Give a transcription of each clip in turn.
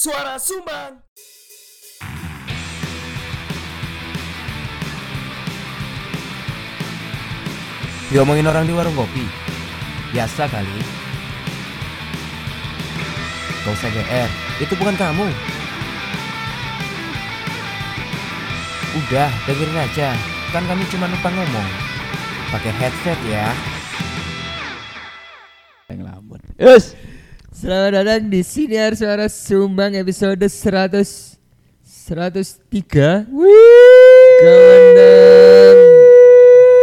Suara Sumbang. Diomongin orang di warung kopi Biasa kali Gak usah GR Itu bukan kamu Udah dengerin aja Kan kami cuma numpang ngomong Pakai headset ya Yang lamun. Yes. Selamat datang di Siniar Suara Sumbang episode 100 103 Kemendan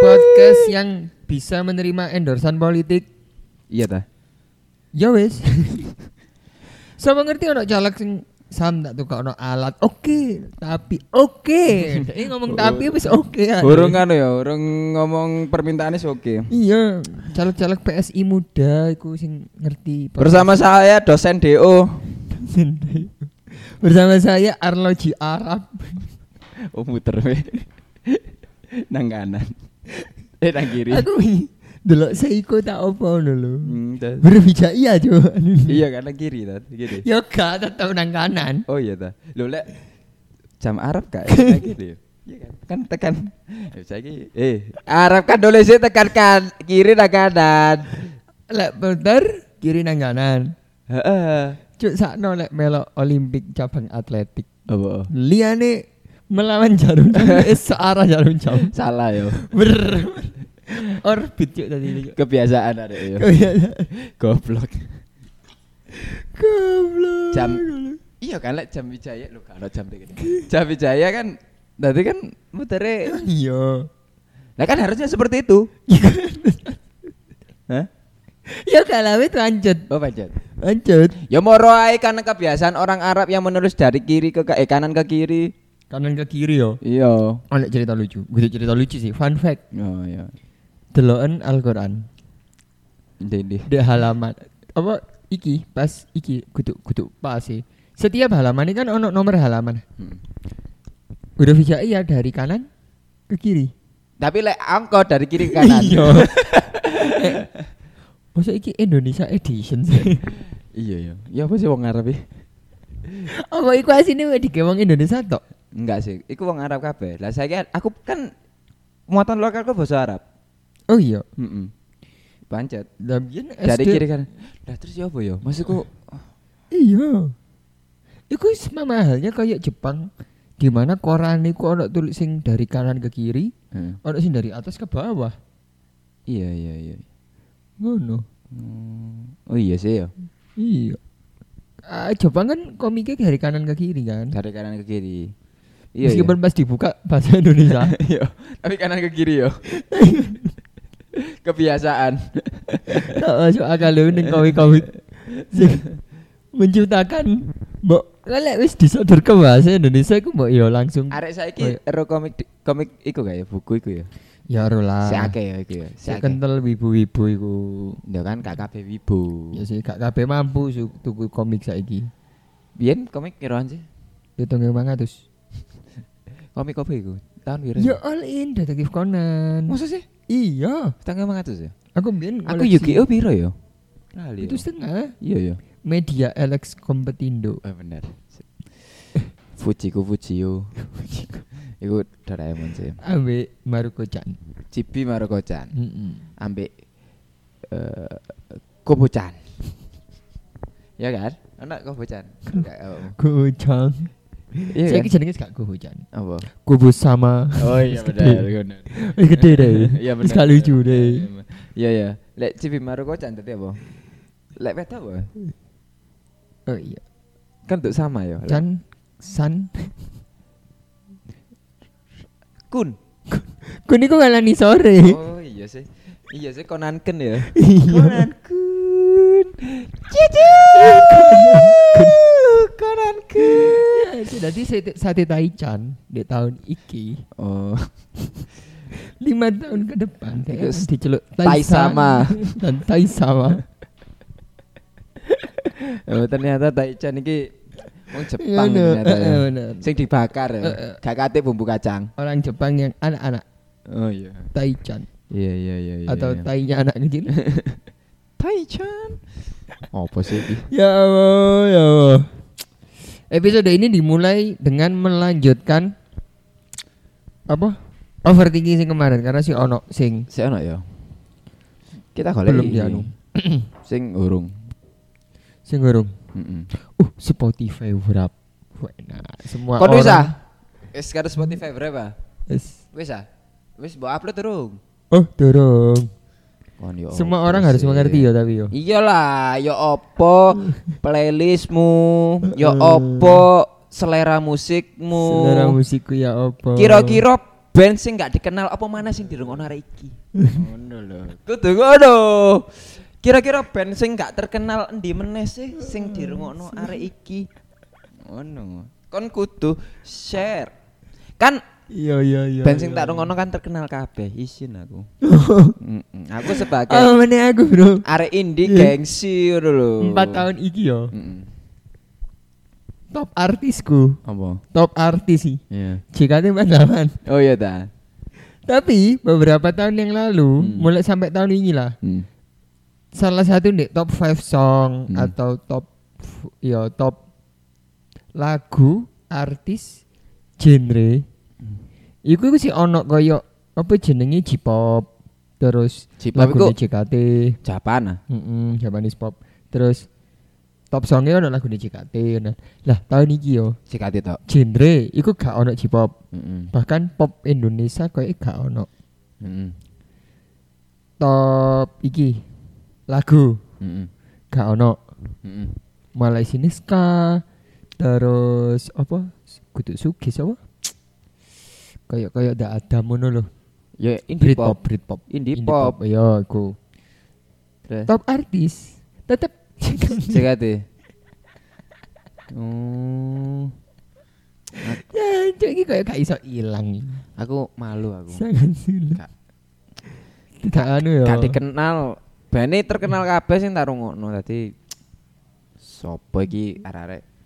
Podcast yang bisa menerima endorsan politik. Iya ta. Ya wes Sama ngerti ono caleg sing sam tak tuh ono alat Oke Tapi oke Ini ngomong tapi wis oke aja. Urung anu ya, urung ngomong permintaannya oke. Iya Caleg-caleg PSI muda Iku sing ngerti Bersama saya dosen DO. Bersama saya Arloji Arab Oh muter nang kanan. Eh nang kiri. Aku delok seiko tak apa ngono lho. Hmm. Berbijak iya coba. iya kanan kiri ta, kiri. Ya gak tetep nang kanan. Oh iya ta. Lho lek jam Arab kak nang kiri. Iya kan? Kan tekan. Eh saiki eh Arab kan dole sih tekan kan kiri nang kanan. Lek puter kiri nang kanan. Heeh. Cuk sakno lek melok Olimpik cabang atletik. Apa? Liane melawan jarum jam eh, searah jarum jam. Salah yo. Ber orbit cuk tadi. Kebiasaan ada. Oh iya. Goblok. Goblok. Jam Iya kan lek jam Wijaya lu kalau jam dikit. Jam Wijaya kan tadi kan mutere. Iya. Nah kan harusnya seperti itu. Hah? Ya kalau itu lanjut. Oh pancet. Lanjut. Ya moro ae karena kebiasaan orang Arab yang menulis dari kiri ke eh, kanan ke kiri. Kanan ke kiri yo. Iya. Oh, nek cerita lucu. Gue cerita lucu sih. Fun fact. Oh iya. Deloken Al-Qur'an. Jadi Di halaman apa iki pas iki kudu kudu pas sih. Setiap halaman ini kan ono nomor halaman. Hmm. Huruf hijaiyah dari kanan ke kiri. Tapi lek angko dari kiri ke kanan. Iya. Masa iki Indonesia edition sih? iya iya. Ya apa sih wong Arab iki? Apa iku asine wis digewong Indonesia tok? Enggak sih. Iku wong Arab kabeh. Lah saya aku kan muatan lokalku bahasa Arab. Oh iya. Heeh. Pancet. Lah biyen Dari SD kiri kanan. Lah terus ya apa ya? Maksudku Iya. Iku sama mahalnya kayak Jepang di mana koran iku ono tulis sing dari kanan ke kiri, Hmm. ono sing dari atas ke bawah. Iya iya iya. Ngono. Hmm. Oh iya sih ya. Iya. Ah, Jepang kan komiknya dari kanan ke kiri kan. Dari kanan ke kiri. Iya. Meskipun pas dibuka bahasa Indonesia. iya. Tapi kanan ke kiri yo. Kebiasaan. Tak masuk akal lu ning. Sing menciptakan mbok lek wis disodor ke bahasa Indonesia iku mbok yo langsung Arek saiki ero komik komik iku gak ya buku iku ya. ya ro lah. Si akeh ya iku ya. Si kental wibu-wibu iku. Ya kan gak kabeh wibu. Ya sih gak kabeh mampu tuku komik saiki. Biyen komik kiroan sih? Hitung mangatus. Komik apa iku? Tahun piro? Ya all in detektif Conan. Masa sih? Iya. Setengah mangatus ya? Aku mbien Aku. Yu-Gi-Oh piro ya? Lali. Itu setengah. Iya ya. Media Alex Kompetindo. Oh bener. Fujiku Fujio. Iku Doraemon sih. Ambe Maruko-chan. Cibi Maruko-chan. Heeh. Ambek eh Kobo-chan. ya kan? Anak Kobo-chan. Apa. Go-chan. Iya Saya kan? jenenge gak Go-chan. Apa? Kubu sama. Oh iya benar, gede. Wis gede deh. Iya benar. gak lucu deh. Iya iya. Lek Cibi Maruko-chan tadi apa? Lek beta apa? Oh iya. Kan untuk sama ya. Chan San. Kun. Kun iku ngalani sore. Oh iya sih. Iya sih Konanken ya. Iya. Conan Kun. Cici. Conan Kun. Jadi sate, Taichan di tahun iki Oh. lima tahun ke depan Iku kayak s- diceluk Tai sama. dan Tai sama. oh ternyata Taichan iki wong Jepang ternyata eh, ya. eh, bener. Sing dibakar ya. Eh, eh. Gak kate bumbu kacang. Orang Jepang yang anak-anak Oh iya. Taichan Iya iya iya iya. atau iya. tainya anak kecil. Taichan. Apa sih ya Allah, ya Allah. Episode ini dimulai dengan melanjutkan apa? Overthinking sing kemarin karena si ono sing Si ono ya. Kita golek Belum dianu. Sing urung. sing urung. Heeh. Uh, Spotify berapa? Enak. Semua Kon orang. wis ah? Karo Spotify berapa? Wis. Wis ah? Wis mbok upload terus. Oh, dorong. Kon yo. Semua opo orang harus mengerti ya tapi yo. Iyalah, yo opo playlistmu, yo opo selera musikmu. Selera musikku ya apa? Kira-kira band sing gak dikenal apa mana sing dirungokno arek iki? Ngono lho. Kudu ngono. Kira-kira band sing gak terkenal endi meneh sih sing dirungokno arek iki? Ngono. Kon kudu share. Kan Iya iya iya. band sing tak rungokno kan terkenal kabeh, isin aku. Aku sebagai Oh, mana aku, Bro? arek indie Iya. gengsi ngono lho. Empat tahun iki yo. Top artisku, Apa? top artis sih. Iya. JKT 48. Oh iya ta. Tapi beberapa tahun yang lalu, Hmm. mulai sampai tahun ini lah, Hmm. salah satu nih top 5 song Hmm. atau top ya top lagu artis genre. Iku iku sih ono koyo apa jenenge J-pop, terus J-pop iku- JKT, Japan ah. heeh, Japanese pop. Terus top songnya ono lagu JKT. Nah, lah tahun iki yo Sikati tok. genre iku gak ono J-pop. Heeh. Bahkan pop Indonesia koyo gak ono. Heeh. Top iki lagu Heeh. gak ono. Heeh. Mulai sini ska terus apa? Kudu sugis apa? Kayak kayak ndak ada mono loh. Ya indie Britpop, pop. Britpop. Indie pop. Iya, aku. Top artis tetep Sikati. Oh. Ya, cuk iki kayak gak iso ilang. Aku malu aku. Sangat sulit. Tidak anu ya. Gak dikenal. Bane terkenal kabeh sing tak rungokno dadi sopo iki arek-arek.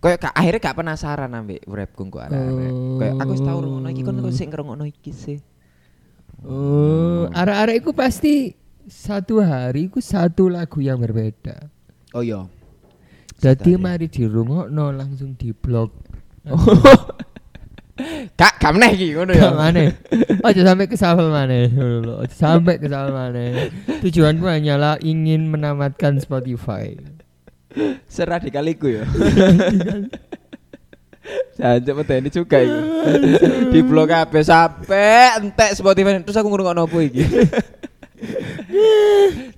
Kayak gak akhirnya gak penasaran ambek rapku kok arek-arek. Kayak aku wis tau rungokno iki kon kok sing ngrungokno iki sih. Oh, arek-arek iku pasti satu hari iku satu lagu yang berbeda. Oh iya. Jadi mari dirungokno langsung di blog. Kak, gak meneh iki ngono ya. Gak maneh. Aja sampai ke shuffle maneh. Ngono. Aja sampai ke shuffle maneh. Tujuanku hanyalah ingin menamatkan Spotify. Seradikaliku ya. Jangan medeni juga iku. Di blog kabeh sampai entek Spotify terus aku ngrungokno opo iki.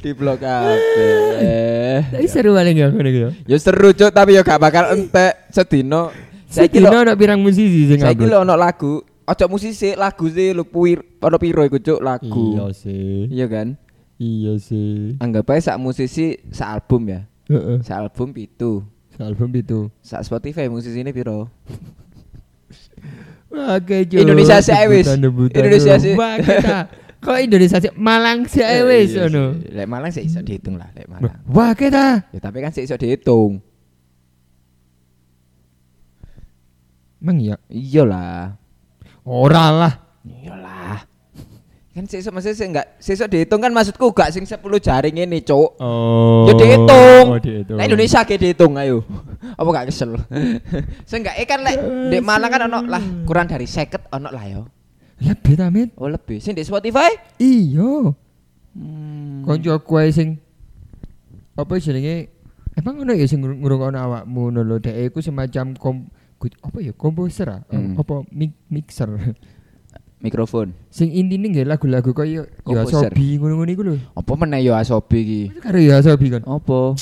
Di blog kabeh. Tapi seru paling ya ngono gitu. Ya seru cuk tapi ya gak bakal entek sedino. Saiki Sedino lho ono pirang musisi sing saiki lho ono lagu. Ojo musisi lagu sih lu puir ono piro iku cuk lagu. Iya sih. Iya kan? Iya sih. Anggap aja sak musisi sak album ya. Heeh. Sak album pitu. Album itu. Sak Spotify musisi ini piro? Kejo. Indonesia sih, wis. Indonesia sih. Wah, kita. Kok Indonesia sih? Malang sih Eh, wis iya ngono. Lek Malang sih iso dihitung lah, lek Malang. Wah, kita. Ya tapi kan sih iso dihitung. Emang iya. Iyalah. Ora lah. Iyalah. Kan iso maksudnya sih enggak iso dihitung kan maksudku gak sing 10 jaring ini, Cuk. Oh. Ya dihitung. Oh, dihitung. Lah Indonesia ke dihitung ayo. Apa gak kesel? Seenggak kan lek di Malang kan ono lah kurang dari 50 ono lah yo. Lebih tamit. Oh lebih. Sing di Spotify? Iya. Hmm. Konco kue sing apa jenenge? Emang ngono ya sing ngrungokno awakmu ngono lho. Dek iku semacam kom apa ya komposer ah? Hmm. apa mi- mixer. Mikrofon. sing intine nggih lagu-lagu kaya ya Komposer. Sobi ngono-ngono iku lho. Apa meneh yo Asobi iki? Karo ya Sobi kan. Apa?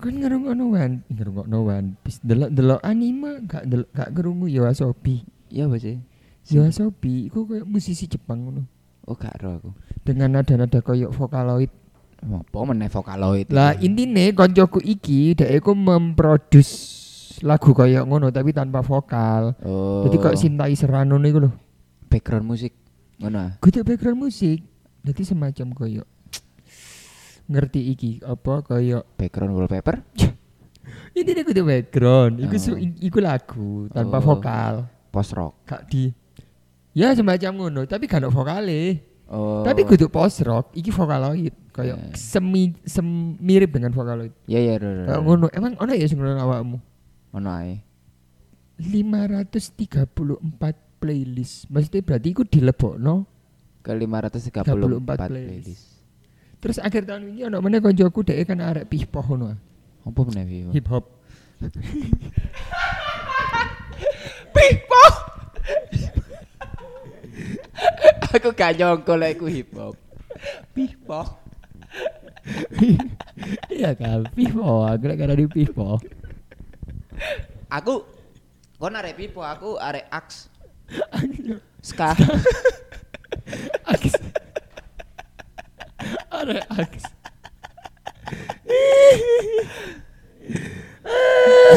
Kan ngrungokno One, ngrungokno One Piece delok-delok anime gak delok gak ngrungu ya Sobi. Iya apa sih? Ya Sobi iku musisi Jepang ngono. Oh gak ero aku. Dengan nada-nada kaya vokaloid. Apa meneh vokaloid? Lah intine koncoku iki dhek iku memproduce lagu kaya ngono tapi tanpa vokal. Oh. Jadi kok Sintai Serrano niku lho. Background musik ngono ah. Kudu background musik. Jadi semacam kaya ngerti iki apa kaya background wallpaper ini dia kudu background. Iku Oh. iku lagu tanpa Oh. vokal. post rock Gak di Ya semacam ngono, tapi gak vokale. oh Tapi kudu post rock, iki vokaloid, kaya Eh. semi sem mirip dengan vokaloid. ya ya ro, Kayak ro. ngono, emang ono ya sing ngono awakmu? Ono ae. 534 playlist. Maksudnya berarti iku dilebokno. Ke 534 34 playlist. playlist. Terus akhir tahun ini ono meneh koncoku dhek kan arek pihpoh ngono. ah. Apa meneh? Hip hop. aku gak nyongko lek iku hip hop. Pipo. Iya kan, pihpoh. Aku lek di pihpoh. Aku kon arek pipo, aku arek aks. Ska. Aks. Arek aks.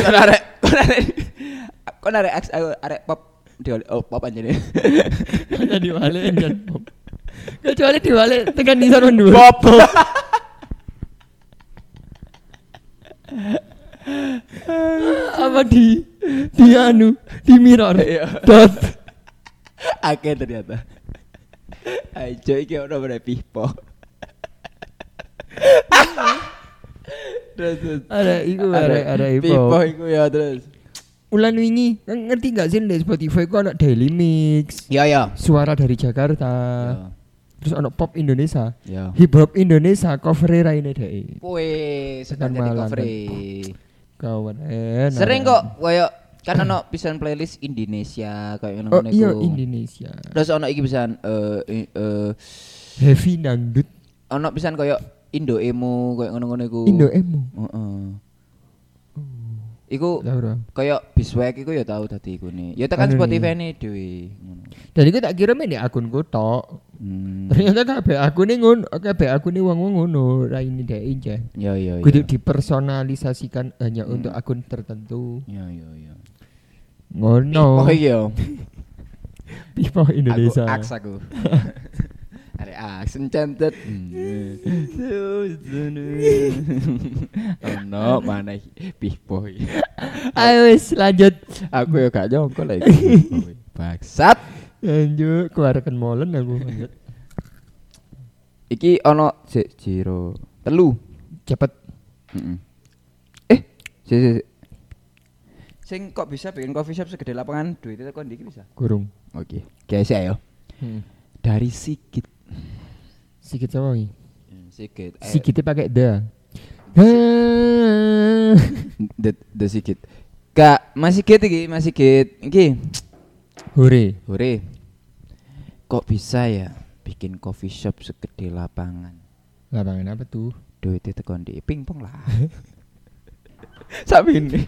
kon arek kon arek kon arek aks aku arek pop di oh pop aja deh. Hanya diwalik enjan pop. Kecuali diwalik tekan di sana dulu. Pop. Apa di di anu di mirror. Iya. Dot. Akeh ternyata. Ayo iki ono meneh pipo. Terus terus. Ada iku arek arek hip Pipo hop. iku ya terus. Ulan wingi ngerti gak sih di Spotify ku ada daily mix, Ya ya. suara dari Jakarta, Ya. terus ono pop Indonesia, Ya. hip hop Indonesia cover raine deh. Wih, sedang jadi cover. Kawan enak. Sering kok koyo kan ono pisan playlist Indonesia kayak ngono Oh ngono iya. Indonesia. Terus ono iki pisan eh i- eh Heavy dangdut ono pisan koyo Indo emo kayak ngono-ngono iku. Indo emo. Heeh. Iku koyo Biswag iku ya tau dadi iku nih. Ya tekan Spotify nih dhewe. Ngono. Dan iku tak kira main di akunku tok. Hmm. Ternyata kabeh akune ngono, kabeh akune wong-wong ngono, raine dhek injek. Ya ya ya. Kudu dipersonalisasikan hanya Hmm. untuk akun tertentu. Ya ya ya. Ngono. Oh iya. Pipo Indonesia. Aku aks aku. Are aks enchanted. oh no, mana pipo. Ayo wis lanjut. Aku ya gak nyongko lagi. Baksat. Lanjut keluarkan molen aku lanjut. Iki ono sik jiro telu. Cepet. Heeh. Eh, sik sik. sik. Sing kok bisa bikin coffee shop segede lapangan duitnya kok ndiki bisa? Kurung. Oke. Guys ayo. Hmm. Dari Sikit. Sikit sama iki. Sikit. Eh, Sikitnya pakai da. The, the Sikit. Kak, masih Sikit iki, masih Sikit. Iki. Hore. Hore. Kok bisa ya bikin coffee shop segede lapangan? Lapangan apa tuh? Duitnya tekan di pingpong lah. Sampai ini.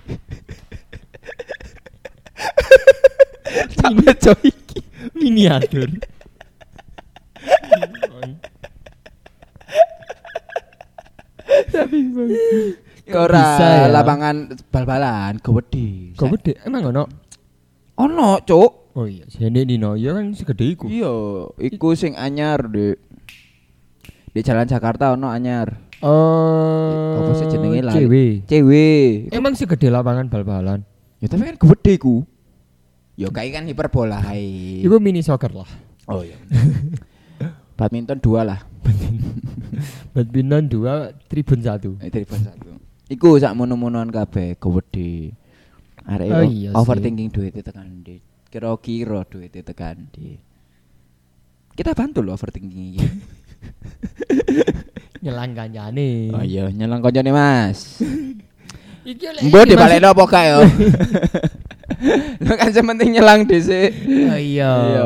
Sampai coy. Miniatur. Ora bisa ya? lapangan bal-balan gede. Kok gede? Emang ono? Ono, Cuk. Oh iya, sini Nino ya kan segede iku. Iya, iku sing anyar, Dek. Di Jalan Jakarta ono anyar. Oh. Apa sih jenenge. Cewek. Emang segede lapangan bal-balan. Ya tapi kan gede ku. Ya kayak kan hiperbola hai. Iku mini soccer lah. Oh iya. Badminton dua lah. Badminton dua, tribun satu. Eh tribun satu. Iku sak mono-monoan kabeh gede. Arek Oh iya sih. overthinking duitnya tekan di. Kira-kira duitnya tekan di. Kita bantu loh overthinking iki. Nyelang kancane. oh iya, nyelang koncone Mas. Iki oleh Mbok dibalekno apa gak yo? Lo kan sementing nyelang dhisik. Oh iya. Iya.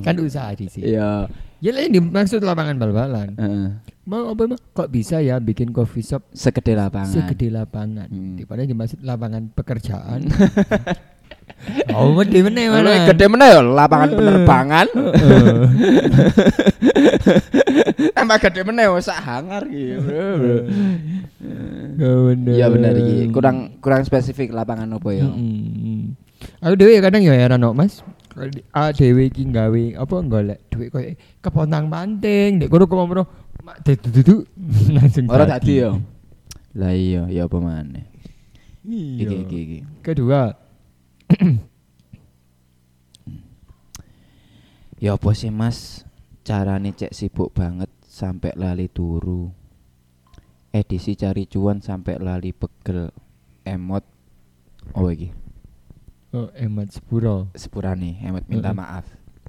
Kan usaha di sini. Iya. Ya lah ini maksud lapangan bal-balan. Heeh. Mau apa emang? Kok bisa ya bikin coffee shop Segede lapangan. segede lapangan? Hmm. Daripada dimaksud lapangan pekerjaan. oh, gede meneh Mana mana? gede mana ya lapangan penerbangan. Tambah gede mana ya sak hangar gitu. Bener. Iya benar iki. Kurang kurang spesifik lapangan apa ya? Aku dewe kadang ya heran kok, Mas. Di- Ah dewe iki gawe apa golek duit koyo kepontang panting, dek kono kono mak dudu langsung Ora tadi ya. Lah iya, ya apa maneh. Iki Iya. iki iki. Kedua, Ya apa sih Mas? Carane cek sibuk banget sampai lali turu. Edisi cari cuan sampai lali pegel. Emot Oh iki. Oh, Emat Sepuro. Sepurane hemat minta Heeh. maaf.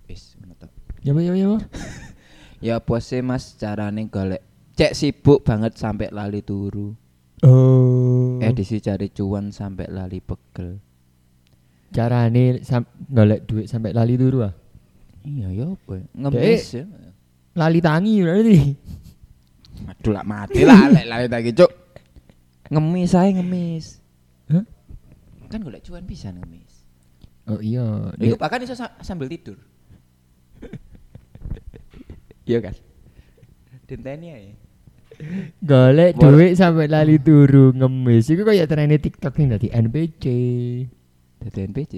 Wis tok. Ya ya ya. Ya apa sih Mas carane golek cek sibuk banget sampai lali turu. Oh. Edisi cari cuan sampai lali pegel. Carane sam golek duit sampai lali turu ah. Iya ya apa? Ngemis ya. Lali tangi berarti. Aduh lah mati lah lek lali lagi cuk. Ngemis saya ngemis. Hah? Kan golek cuan bisa ngemis. Oh iya. Iku bahkan iso sa- sambil tidur. Iya kan? Dinteni ae. golek duit sampai lali turu ngemis. Iku kayak trennya TikTok yang dari NPC. Dadi NPC.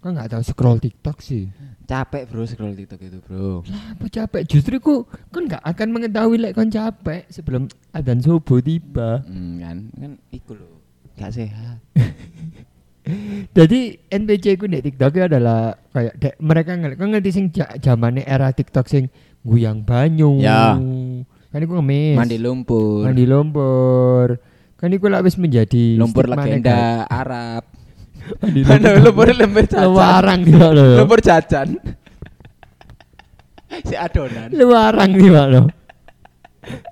Kok nggak tahu scroll TikTok sih? Capek bro scroll TikTok itu bro. Apa capek? Justru ku kan nggak akan mengetahui lek kon capek sebelum adzan subuh tiba. Hmm, kan kan iku lho. Gak sehat. Jadi NPC ku di TikTok adalah kayak dek, mereka ngerti, kau ngerti sing zamane era TikTok sing guyang banyu. Ya. Kan iku ngemis. Mandi lumpur. Mandi lumpur. Kan iku lah wis menjadi lumpur legenda Arab. negatif. Mandi Mana lumpur lumpur jajan. Luarang di lo. Lumpur jajan. si adonan. Luarang di lo.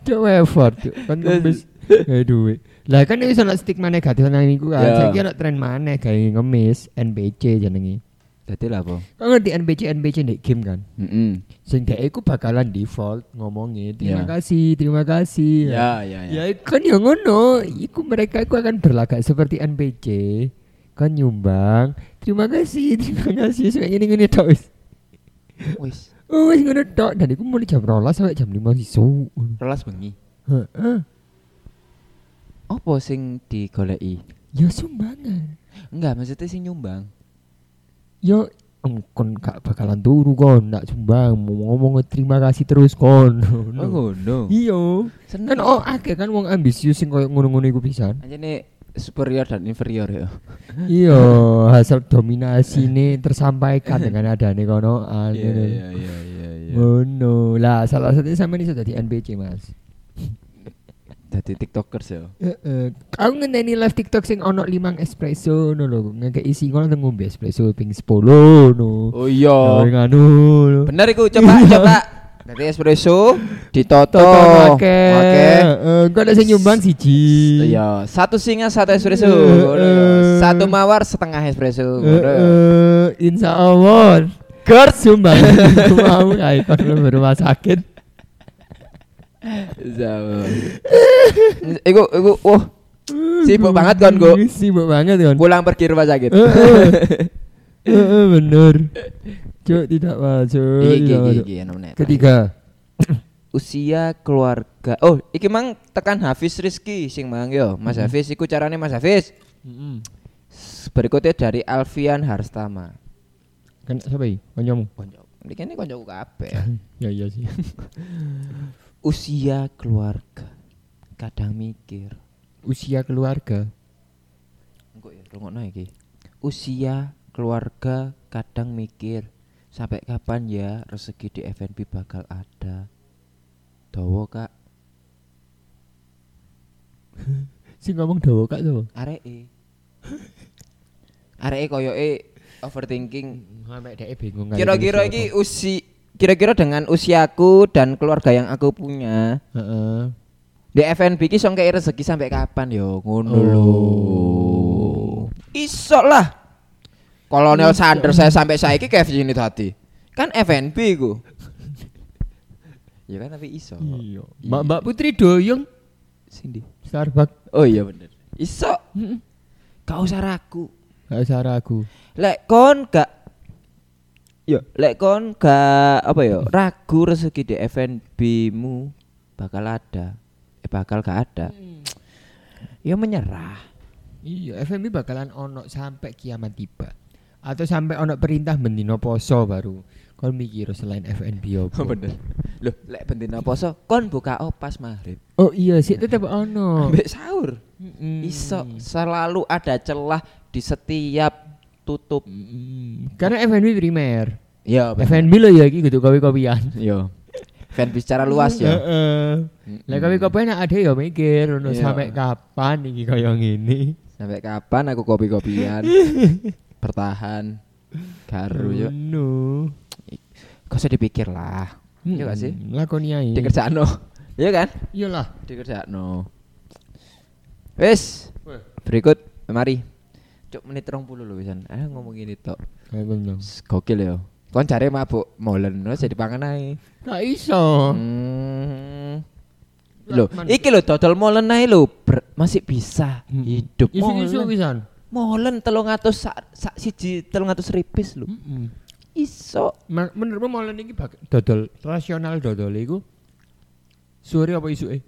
Cuk effort, kan ngemis gawe duit. Lah kan iso ana stigma negatif nang iku kan. Ya. Saiki ana tren maneh gawe ngemis NPC jenenge. Jadi lah apa? Kau ngerti NPC NPC di game kan? Heeh. Sing dhek iku bakalan default ngomongin terima Ya. kasih, terima kasih. Ya ya Ya ya. kan ya ngono, iku mereka iku akan berlagak seperti NPC. Kan nyumbang, terima kasih, terima kasih. Sampai ini ngene tok wis. Wis. Oh, wis ngono tok dan iku mulai jam 12 sampai jam 5 sisu. Rolas bengi. Heeh. Apa sing digoleki? Ya sumbangan. Enggak, maksudnya sing nyumbang. Ya em, kon gak bakalan turu kon, ndak sumbang, mau ngomong terima kasih terus kon. Oh ngono. Iya. Seneng. Kan oh akeh kan wong ambisius sing koyo ngono-ngono iku pisan. Anjene superior dan inferior ya. iya, hasil dominasi ini tersampaikan dengan adanya konoan. Iya iya iya iya iya. Ngono. Lah salah satunya sampe iso dadi NPC, Mas. Dadi tiktokers ya. Heeh. Aku ngenteni live TikTok sing ono limang espresso ngono lho. Ngekek isi ngono teng ngombe espresso ping 10 no. Oh iya. Nganu. Bener iku coba coba. Dari espresso ditoto. Toto oke. Oke. Kok ada sing nyumbang siji. Iya, satu singa satu espresso. Satu mawar setengah espresso. Heeh, insya Allah. Gert sumbang. Mau ayo kon lu rumah sakit. Jawa. Iku iku wah sibuk banget kan go. Sibuk banget kan. Pulang pergi rumah sakit. Heeh. Heeh, bener. Cuk tidak masuk. Iki iki iki. Ketiga. usia keluarga. Oh, iki mang tekan Hafiz Rizky sing mang yo. Mas Hafiz iku carane Mas Hafiz. Berikutnya dari Alfian Harstama. Kan siapa iki? Kancamu. Konco. Iki ini koncoku kabeh. Ya iya sih. Usia keluarga. Kadang mikir. Usia keluarga. Engko ya rungokno iki. Usia keluarga kadang mikir sampai kapan ya rezeki di FNB bakal ada. Dawa kak, Si ngomong dawa kak tuh. areke. Areke koyoke overthinking. Sampai dia bingung. Kira-kira iki usi kira-kira dengan usiaku dan keluarga yang aku punya Heeh. di FNB ki song kayak rezeki sampai kapan yo ngono Oh. lho. Iso lah. Kolonel Sanders saya sampai saiki kayak ini tadi. Kan FNB ku. ya kan tapi iso. Iya. Mbak Mbak Putri doyong Sindi. Starbucks. Oh iya bener. Iso. Gak usah ragu. Gak usah ragu. Lek kon gak Yo, lek kon gak apa yo ragu rezeki di FNB-mu bakal ada. Eh bakal gak ada. Ya menyerah. Iya, FMB bakalan ono sampai kiamat tiba. Atau sampai ono perintah bendino poso baru. Kon mikir selain FNB apa? bener. Loh, lek bendina poso kon buka opas maghrib. Oh iya sih tetap ono. Ambek sahur. Iso selalu ada celah di setiap tutup. Karena FNB primer. Ya, FNB lo ya iki kudu kopi-kopian. Yo. Fan bicara luas ya. Heeh. Lah kopi-kopian ada ya mikir ono Iya. sampai kapan iki kaya ngene. Sampai kapan aku kopi-kopian? Bertahan. Garu yo. No. Kok usah dipikir lah. Iya gak sih? Lakoni ae. Di kerjaan Iya kan? Iyalah. Di kerjaan Wes. Berikut mari. Cuk menit 20 lho wisan. Ah ngomong ini tok. Nyong. S- Gokil ya. Kon cari mabuk molen wes jadi pangan ae. Gak iso. Hmm. Lho, man- iki lho dodol molen ae lho, ber- masih bisa Hmm. hidup molen. pisan. Molen 300 sak sak siji 300 ripis lho. Heeh. Iso. Ma- Menurutmu molen iki dodol rasional dodol iku sore apa isuke?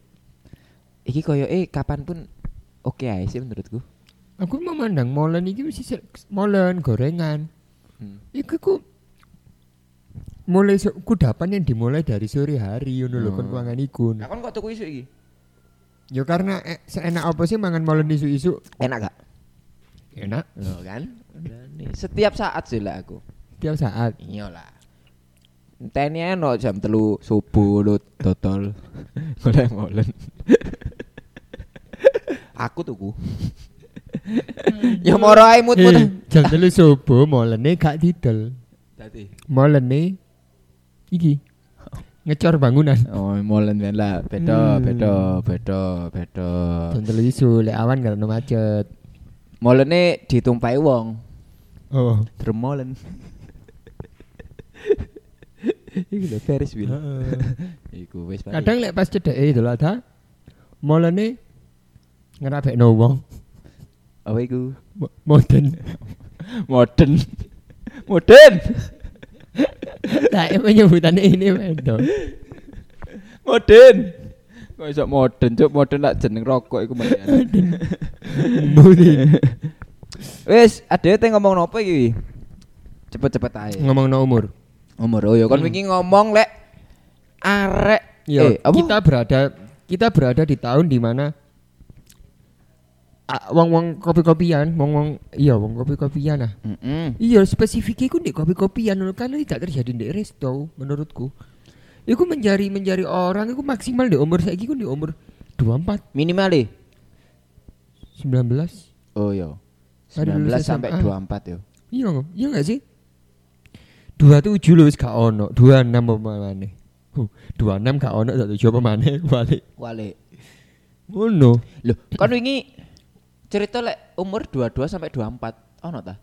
Iki koyo eh kapan pun oke ae sih menurutku. Aku memandang molen iki mesti molen gorengan. Hmm. Iku ku mulai so, kudapan yang dimulai dari sore hari ngono lho Hmm. kon kuangan iku. Lah kon kok tuku isu iki? Ya karena eh, seenak apa sih mangan molen isu-isu? Enak gak? Enak Loh kan? Setiap saat sih lah aku. tiap saat. Iyalah. Enteni ae no jam telu subuh lu dodol. Golek molen. aku tuku. ya moro ae mut-mut. Eh, jam telu subuh molene gak didol. Dadi. Molene iki ngecor bangunan. Oh, molen ben lah. Beda, Hmm. beda, beda, beda. Jam telu isu lek awan karena macet. Molene ditumpai wong. Oh. Dermolen. Iku lho Ferris wheel. Iku wis. Kadang lek pas cedeke itu ada molene ngerabekno wong apa iku? Mo- modern. Modern. Modern. Lah penyebutannya ini beda. Modern. Kok iso modern, cuk modern lak jeneng rokok iku mah. Modern. Wis, ade teh ngomong nopo iki? Cepet-cepet ae. Ngomong no umur. Umur oh ya kon Hmm. wingi ngomong lek arek Ya, eh apa? kita berada kita berada di tahun di mana ah, wong-wong kopi-kopian, wong-wong iya wong kopi-kopian ah. Heeh. Iya, spesifiknya iku di kopi-kopian loh, karena tidak terjadi di resto menurutku. Iku mencari mencari orang iku maksimal di umur saiki iku di umur 24, Minimal deh. 19. Oh iya. Tadi 19 lulus sampai SMA. 24 yo. Iya, iya enggak sih? 27 lho wis gak ono, 26 apa maneh. Huh, 26 gak ono, 27 apa maneh balik. Wale. Ngono. Loh, kon wingi cerita lek umur 22 sampai 24 ono ta?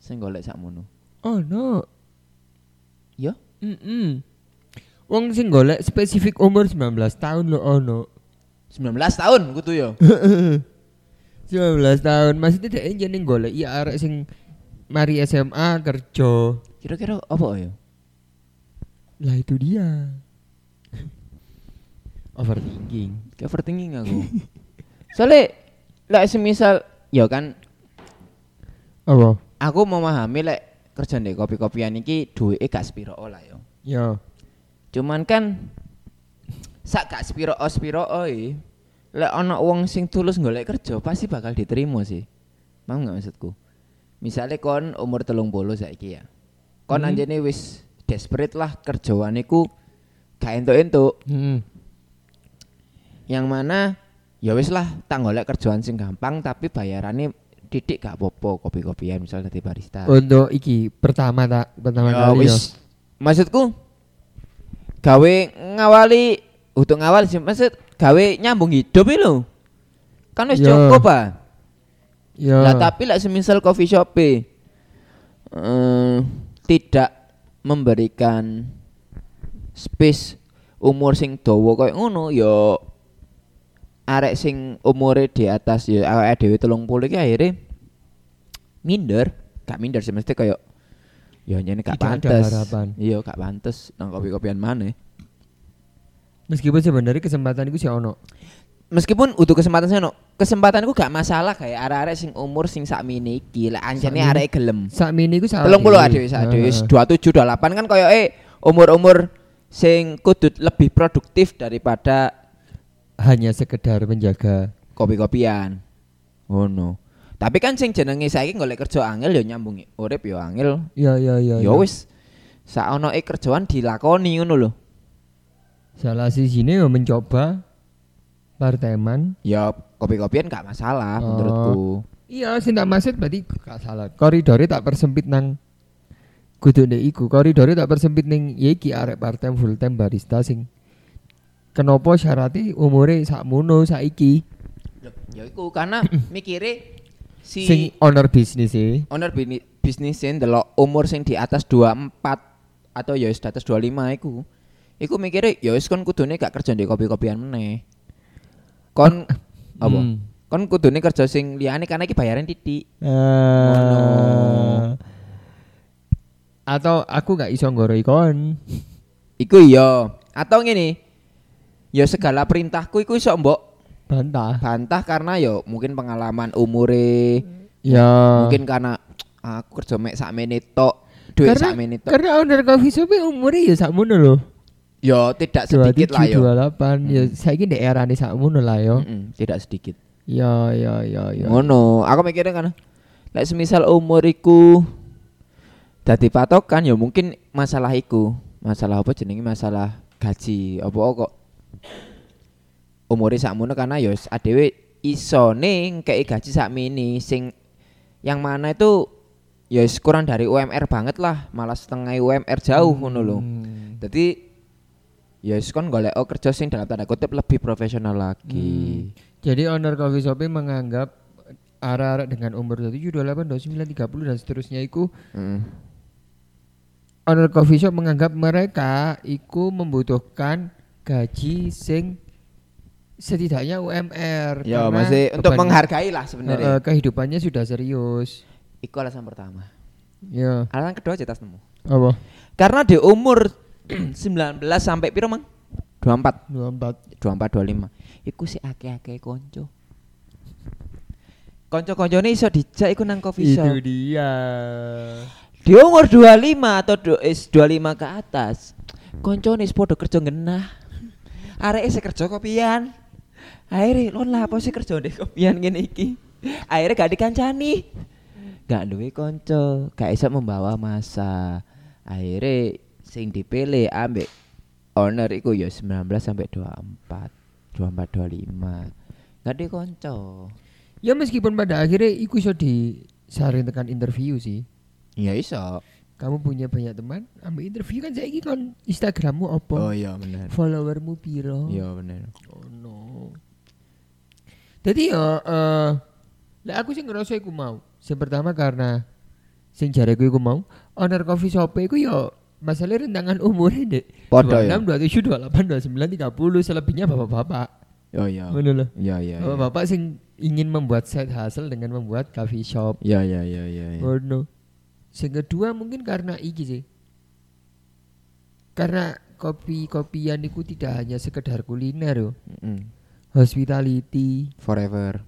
Sing golek sakmono. Ono. Yo. Heeh. Wong sing golek spesifik umur 19 tahun lo ono. 19 tahun kudu yo. 19 tahun maksudnya dia jeneng golek iya arek sing mari SMA kerja. Kira-kira apa yo? Lah itu dia. Overthinking. Kayak overthinking aku. Soalnya lek semisal yo kan Apa? aku memahami lek kerja di kopi-kopian iki duweke gak spiro lah yo. Ya. Cuman kan sak gak spiro spiro e lek ana wong sing tulus golek kerja pasti bakal diterima sih. Paham gak maksudku? Misalnya kon umur telung puluh saiki ya. Kon Hmm. anjene wis desperate lah kerjaan iku gak entuk-entuk. Hmm. Yang mana ya wis lah tak golek kerjaan sing gampang tapi bayarannya didik gak apa-apa kopi-kopian misalnya dadi barista. Untuk iki pertama tak pertama Ya kali ya. wis. Maksudku gawe ngawali untuk ngawal sih maksud gawe nyambung hidup lho. Kan wis Ya. cukup ah. Ya. Lah tapi lah semisal coffee shop eh, tidak memberikan space umur sing dawa koyo ngono ya arek sing umure di atas ya awake dhewe 30 iki akhirnya minder, gak minder sih mesti koyo ya nyene gak pantes. Iya gak pantes nang kopi-kopian mana. Meskipun sebenarnya kesempatan itu sih ono. Meskipun utuh kesempatan saya no, kesempatanku gak masalah kayak arek-arek sing umur sing sak iki, lek anjene arek gelem. Sak mini ku. Telung puluh adewe sak adewe Heeh. dua tujuh dua delapan kan koyo eh umur-umur sing kudu lebih produktif daripada hanya sekedar menjaga kopi-kopian. Oh no. Tapi kan sing jenenge saiki golek kerja angel ya nyambung urip ya angel. ya ya ya Ya wis e kerjaan dilakoni ngono lho. salah sini ya mencoba parteman Ya kopi-kopian gak masalah Oh. menurutku. Iya, sing tak maksud berarti gak salah. Koridore tak persempit nang kudu iku. Koridore tak persempit ning ya iki arek part time full time barista sing kenapa syaratnya umure sakmono saiki ya iku karena mikire si sing owner bisnis e. owner bisnis sing ndelok umur sing di atas 24 atau ya wis di atas 25 iku. Iku mikire ya wis kon kudune gak kerja di kopi-kopian meneh. Kon apa? Hmm. Kon kudune kerja sing liyane karena iki bayaran titik. Eh, Atau aku gak iso nggoro ikon. Iku iya. Atau ngene. Ya segala perintahku iku iso mbok Bantah. bantah karena ya mungkin pengalaman umure, Ya. mungkin karena aku kerja mek sakmene tok, duit karena, sakmene tok. karena owner coffee shop e umure ya sakmono lho. Ya tidak sedikit lah yo. 27, 28 ya saiki ndek erane sakmono lah yo. Tidak sedikit. Ya ya ya ya. Ngono, aku mikirnya kan lek semisal umur iku dadi patokan ya mungkin masalah iku. Masalah apa jenenge masalah gaji apa kok umure sakmono karena ya wis adewe isone ngkei gaji sakmene sing yang mana itu ya wis kurang dari UMR banget lah, malah setengah UMR jauh ngono lho. Hmm. Jadi ya kon golek kerja sing dalam tanda kutip lebih profesional lagi. Jadi owner coffee shop menganggap arah-arah dengan umur 27, 28, 29, 30 dan seterusnya itu Heeh. owner coffee shop menganggap mereka iku membutuhkan gaji sing setidaknya UMR Ya masih untuk menghargai lah sebenarnya. kehidupannya sudah serius. Iku alasan pertama. Ya, Alasan kedua aja tas nemu. apa? Karena di umur 19 sampai piro mang? 24, 24. 24 25. Iku si akeh-akeh konco. Konco-koncone iso dijak iku nang coffee Itu shop. dia. Di umur 25 atau do, is 25 ke atas. Koncone wis padha kerja genah. Areke sing kerja kopian. Akhirnya lo lah apa sih kerja di kopian ngene iki. Akhirnya gak dikancani. Gak duwe konco, gak iso membawa masa. Akhirnya sing dipilih ambek owner iku ya 19 sampai 24. 24 25. Gak di konco. Ya meskipun pada akhirnya iku iso disaring tekan interview sih. Ya iso. Kamu punya banyak teman, ambil interview kan saiki kon Instagrammu apa? iya bener. Followermu piro? Iya bener. Oh no. Jadi ya eh lek aku sih ngerasa iku mau. Yang pertama karena sing jareku iku mau, owner coffee shop iku ya masalah rentangan umur dek. Podo ya. 26, 27, 28, 29, 30 selebihnya bapak-bapak. Oh iya. Ngono loh. Iya iya. iya. Bapak-bapak sing ingin membuat side hustle dengan membuat coffee shop. Iya iya iya iya. iya. Ngono. Sing kedua mungkin karena iki sih. Karena kopi-kopian itu tidak hanya sekedar kuliner yo. Mm. Hospitality, Forever.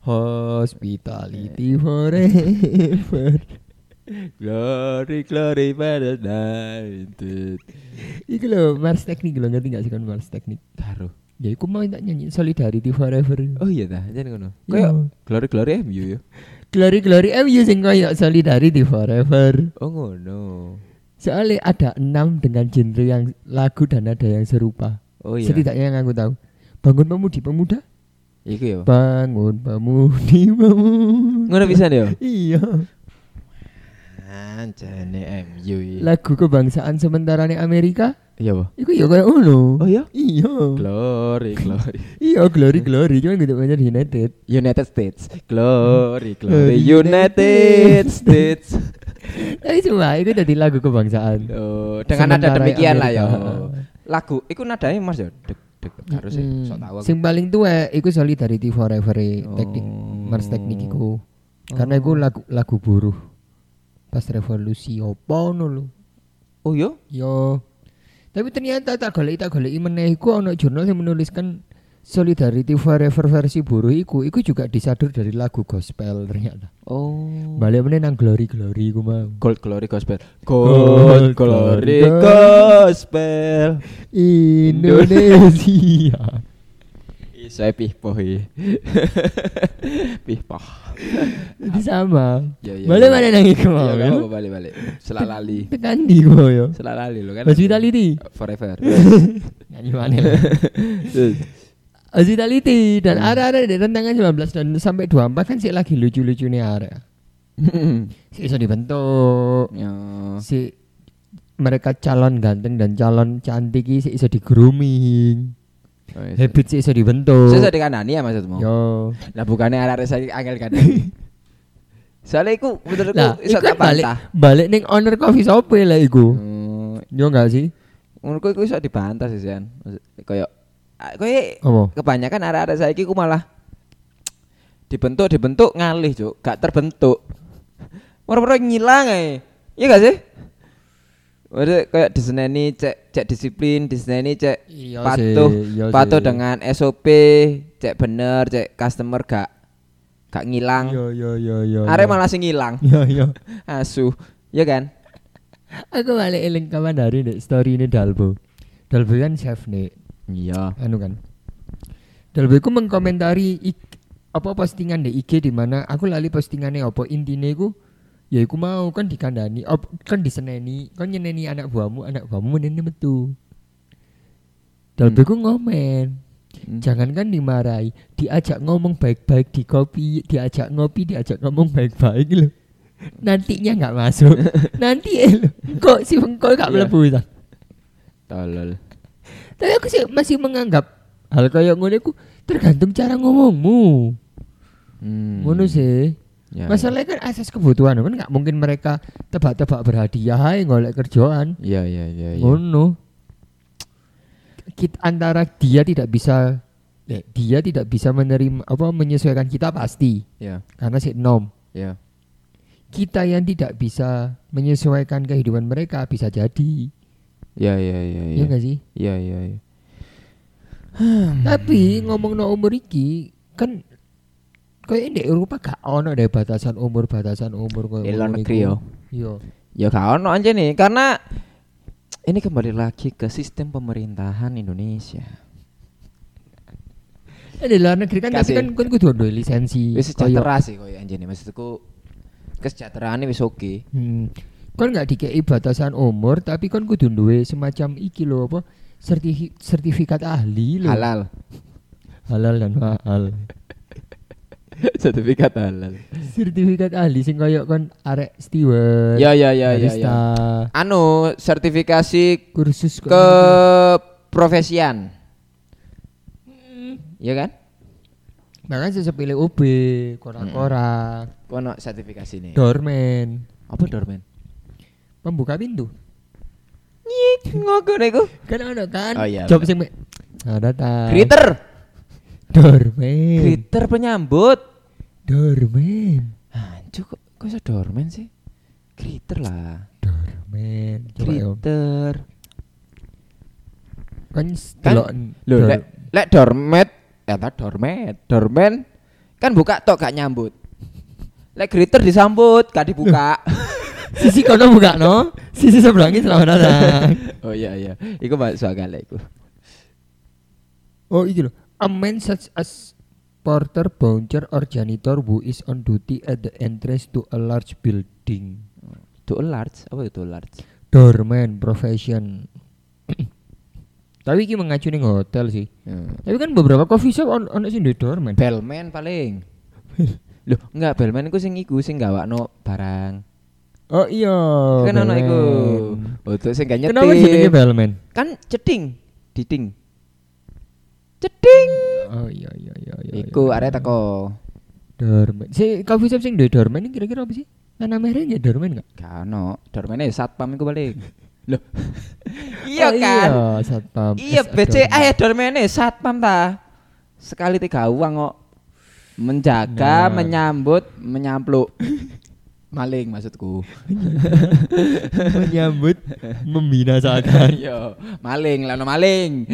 hospitality forever. Glory glory pada night. Iku lho Mars Teknik lho ngerti gak sih kan Mars Teknik? Karo. Ya iku mau tak nyanyi Solidarity Forever. Oh iya dah, jadi ngono. Kayak glory glory MU ya. Glory Glory MU sing koyo Solidarity Forever. Oh ngono. Soalnya ada enam dengan genre yang lagu dan ada yang serupa. Oh iya. Setidaknya yang aku tahu. Bangun pemudi pemuda, Iku ya. bangun pemudi pemuda. Ngono bisa ya. Iya. Anjane MU. Lagu kebangsaan sementara nih Amerika. Iya, Pak. Iku ya kayak ngono. Oh iya. Iya. Glory glory. Iya, glory glory cuman gitu banyak di United. United States. Glory glory United States. Tapi cuma itu jadi lagu kebangsaan. Oh, dengan nada demikian lah ya. Lagu iku nadanya Mas ya. Dek dek harus. Mm. Sok tahu. Sing paling tua iku Solidarity Forever e, teknik Oh. Mars teknik iku. Karena iku lagu lagu buruh. Pas revolusi opo ngono lho. Oh iya? Yo. Tapi ternyata tak golek tak golek meneh iku ono jurnal yang menuliskan Solidarity Forever versi buruh iku iku juga disadur dari lagu gospel ternyata. Oh. Balik meneh nang glory glory iku mau. Gold Glory Gospel. Gold Glory Gospel. Indonesia. Iso pih pohi. Pih poh. Jadi sama. Ya, ya, Balik ya. mana nang iku mau. Ya kan? apa balik balik. Selak lali. Tekan di kok yo. Selak lali lo kan. Hospitality. Forever. Nyanyi mana? Terus. Hospitality dan Hmm. arek-arek di rentangan 19 dan sampai 24 kan sih lagi lucu-lucu nih arek. Si iso dibentuk. Ya. Si mereka calon ganteng dan calon cantik sih iso di grooming. Oh, iya. Habit sih iso dibentuk. Saya dikandani ya maksudmu? Yo. Lah bukannya arek-arek saya angel kandani. Soalnya iku menurutku Lah, iso tak balik balik ning owner coffee shop e lah iku. Hmm, Yo enggak sih? menurutku iku iso dibantah sih Sian. Kayak kowe kebanyakan arek-arek saiki ku malah dibentuk dibentuk ngalih cuk gak terbentuk moro-moro ngilang ae iya gak sih Waduh kayak diseneni cek cek disiplin diseneni cek Iya patuh sih, iya patuh sih. dengan SOP cek bener cek customer gak gak ngilang Yo yo yo yo. arek yo. malah sing ngilang Yo yo. asu ya kan Aku balik eling kawan dari nih story ini Dalbo. Dalbo kan chef nih, iya anu kan. Dalbo itu mengkomentari ik- apa postingan di IG di mana aku lali postingannya apa intinya iku ya iku mau kan dikandani op, kan diseneni kan nyeneni anak buahmu anak buahmu meneni metu Dalbo Hmm. ngomen Hmm. jangankan dimarahi diajak ngomong baik-baik di kopi diajak ngopi diajak ngomong baik-baik loh nantinya nggak masuk nanti eh lo kok si bengkol gak Iya. melebu tolol tapi aku sih masih menganggap hal kayak ngono tergantung cara ngomongmu hmm. ngono sih Ya, masalahnya kan asas kebutuhan kan nggak mungkin mereka tebak-tebak berhadiah ngolek kerjaan iya iya iya iya. ngono. Kita antara dia tidak bisa eh, dia tidak bisa menerima apa menyesuaikan kita pasti. Iya karena si nom. Iya kita yang tidak bisa menyesuaikan kehidupan mereka bisa jadi. Iya iya iya ya. Iya nggak sih? Iya iya iya tapi ngomong no umur iki kan kayak di Eropa gak ono deh batasan umur batasan umur kayak Di luar negeri iku. yo. Iya. Ya gak ono aja nih karena ini kembali lagi ke sistem pemerintahan Indonesia. Eh, di luar negeri kan tapi kan kan kudu ada lisensi. Wis sejahtera sih koyo anjene maksudku kesejahteraan wis oke. Hmm. Kan nggak dikei batasan umur tapi kan kudu duwe semacam iki lho apa sertifi- sertifikat ahli lho. Halal. Halal dan mahal. Sertifikat halal. sertifikat ahli sing koyo kon arek steward. Ya ya ya ya barista, ya. Anu sertifikasi kursus ke profesian. Iya kan? Bahkan sesepele OB, kora-kora, Kono sertifikasi nih. doorman, Apa doorman? pembuka pintu. Nyik ngono iku. Kan ada kan? Oh iya, Job sing me- ada ta. Greeter. Doorman. Greeter penyambut. Doorman. Anjuk kok kok iso doorman sih? Greeter lah. Ya. Greeter. Kan Kan delok Lho, door- lek lek doormat, ya tak doormat. Doorman kan buka tok gak nyambut. Lek greeter disambut, gak dibuka. Sisi kono buka no. Sisi sebelahnya selamat datang. oh iya iya. Iku masuk akal iku. Oh iki loh. A man such as porter, bouncer, or janitor who is on duty at the entrance to a large building. Itu large, apa itu large? Doorman profession. Tapi iki mengacu ning hotel sih. Hmm. Tapi kan beberapa coffee shop on sing duwe doorman. Bellman paling. Loh, enggak bellman iku sing iku sing gawakno barang. Oh iya. kan ono iku. bellman. Untuk sing gak Kenapa jenenge bellman? Kan ceding, diding. Ceding. Oh iya iya iya iya. Iku iya. arek teko. doorman. Si coffee shop sing duwe doorman ini kira-kira apa sih? Nama merahnya doorman enggak? Gak ono. Dormene satpam iku paling. Loh. iya Oh, kan? Iya, satpam. Iya, BCA ya dormene satpam ta. Sekali tiga uang kok. Menjaga, Nah. menyambut, menyampluk. Maling maksudku. menyambut membinasakan. Yo, maling, lano maling.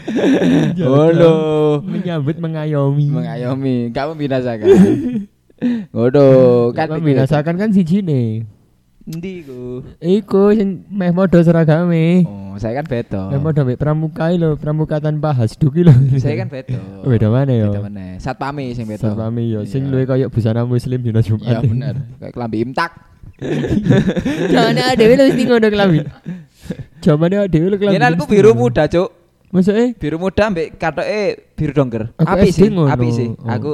Halo. menyambut mengayomi. Mengayomi, gak membinasakan. Ngono, kan kan membinasakan kan siji nih. Endi ku? Iku sing meh modho seragame. Oh, saya kan beto. Modho mek pramuka iki lho, pramuka tanpa hasduk iki lho. Saya kan beto. Beda mana ya? Beda mana? Satpame sing beto. Satpame yo sing Iya. luwih koyo busana muslim dina Jumat. Iya bener, kayak kelambi imtak. Ada dhewe lu mesti ngono kelambi. Jamane dhewe lu kelambi. Ya aku biru muda, Cuk. Maksudnya Biru muda ambek katoke biru dongker. Api sih, api sih. Oh. Aku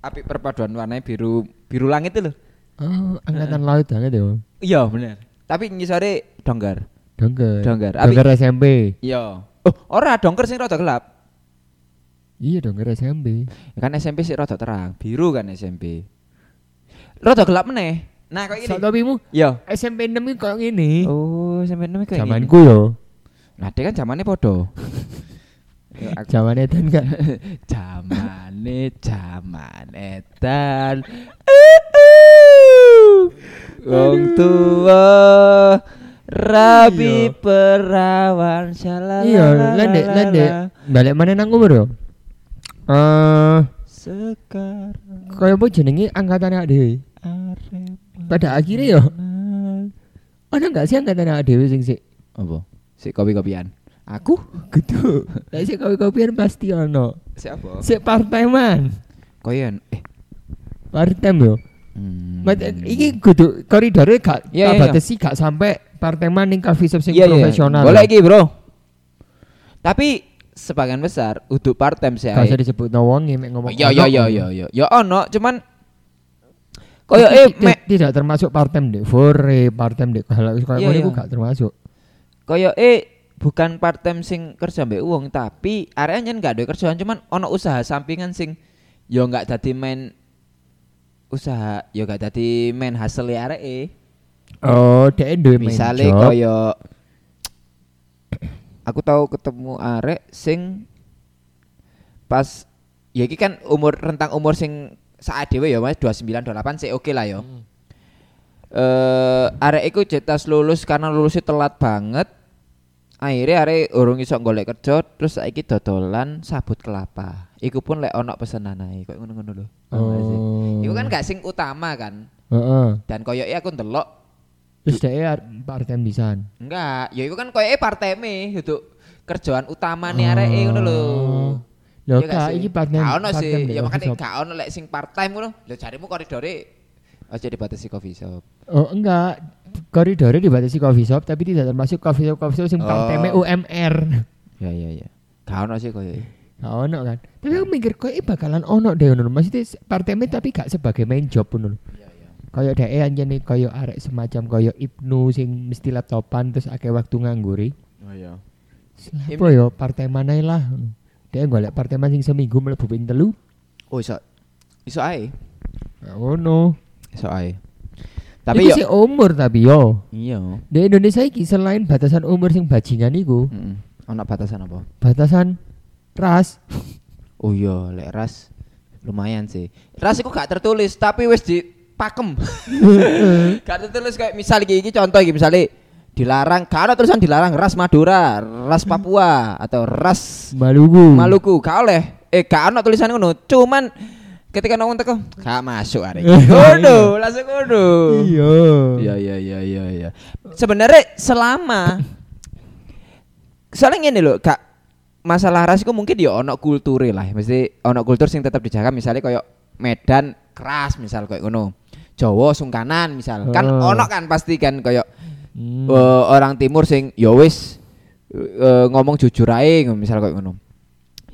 api perpaduan warnanya biru biru langit itu loh. oh, angkatan laut banget ya. Iya, bener. Tapi ngisore dongker. Dongker. Dongker. Dongker SMP. Iya. Oh, ora dongker sing rada gelap. Iya dongker SMP. Ya kan SMP sih rada terang, biru kan SMP. Rada gelap meneh. Nah, kok ini. topimu Iya. SMP 6 iki kok ngene. Oh, SMP 6 kayak Zamanku yo. Nah, dia kan zamannya podo. Ya, aku- Zaman edan kan. Zamane zaman edan. Wong tua rabi Iya. perawan shalala. Iya, lendek lendek. Balik mana nang umur yo? Eh, Sekarang kaya apa jenenge angkatan dhewe? arep Pada akhirnya yo ana enggak sih angkatan awake dhewe sing sik apa? Si kopi-kopian. Aku? gitu. Lah sik kopi-kopian pasti ono. Siapa? Sik parteman. Koyen. Eh. Partem yo. Hmm. Mat iki kudu koridore gak Iya, iya, tak batasi gak sampai parteman ning coffee shop sing Iya, iya. profesional. Boleh iki, Bro. Tapi sebagian besar untuk part time sih. Gak usah disebut wonge mek ngomong. Iya iya ono. iya iya iya. Ya ono, cuman koyo eh mek tidak termasuk part-time deh, fore part-time deh. Kalau Iya, ngono iya. iku gak termasuk. koyo eh bukan part time sing kerja mbek uang tapi area nyen gak ada kerjaan cuman ono usaha sampingan sing yo nggak dadi main usaha yo gak dadi main hasil ya arek Oh, dhek duwe main Misale koyo aku tahu ketemu arek sing pas ya iki kan umur rentang umur sing saat dhewe ya Mas 29 28 sih oke lah yo. Hmm. Eh arek iku cetas lulus karena lulusnya telat banget. Akhirnya arek urung iso golek kerja terus saiki dodolan sabut kelapa. Iku pun lek ono pesenan ae kok ngono-ngono lho. Oh. Iku kan gak sing utama kan. Heeh. Dan koyoke aku ndelok Terus dhek ar- part-time pisan. Enggak, ya itu kan koyoke parteme itu kerjaan utama nih areke ngono lho. Lho Iya gak kak, sih? iki part-time. Gak ono sih. Ya coffee shop. gak ono lek sing part time ngono. Lho jarimu koridore aja dibatasi coffee shop. Oh enggak, koridornya dibatasi coffee shop tapi tidak termasuk coffee shop coffee shop sing Oh. part-time UMR. Ya ya ya. Gak ono sih koyoke. Gak ono kan. Tapi aku mikir kok ini bakalan ono deh ngono. Maksudnya part-time tapi gak sebagai main job ngono. Iya iya. Kayak dhek anjene kaya arek semacam kaya Ibnu sing mesti laptopan terus akeh waktu ngangguri. Oh iya. Apa yo part-time mana lah. Dia golek part-time sing seminggu mlebu ping telu. Oh iso. Iso ae. Ya ngono. Iso ae. Tapi yo umur tapi yo. iya. Di Indonesia iki selain batasan umur sing bajingan iku, Heeh. Ono batasan apa? batasan ras. Oh iya, lek ras lumayan sih. Ras iku gak tertulis tapi wis dipakem. gak tertulis kayak misal iki, iki contoh iki misalnya dilarang ada tulisan dilarang ras Madura, ras Papua atau ras Maluku. Maluku gak oleh. Eh gak ono tulisan ngono, cuman ketika nongol teko gak masuk arek. Ngono, langsung ngono. Iya. Iya iya iya iya iya. Sebenarnya selama soalnya ngene lho, Kak. Masalah ras iku mungkin ya ono kulture lah. Mesti ono kultur sing tetap dijaga misalnya koyo Medan keras misal koyo ngono. Jawa sungkanan misal. Kan Oh. ono kan pasti kan koyo Hmm. eh, orang timur sing ya wis eh, ngomong jujur ae misal koyo ngono.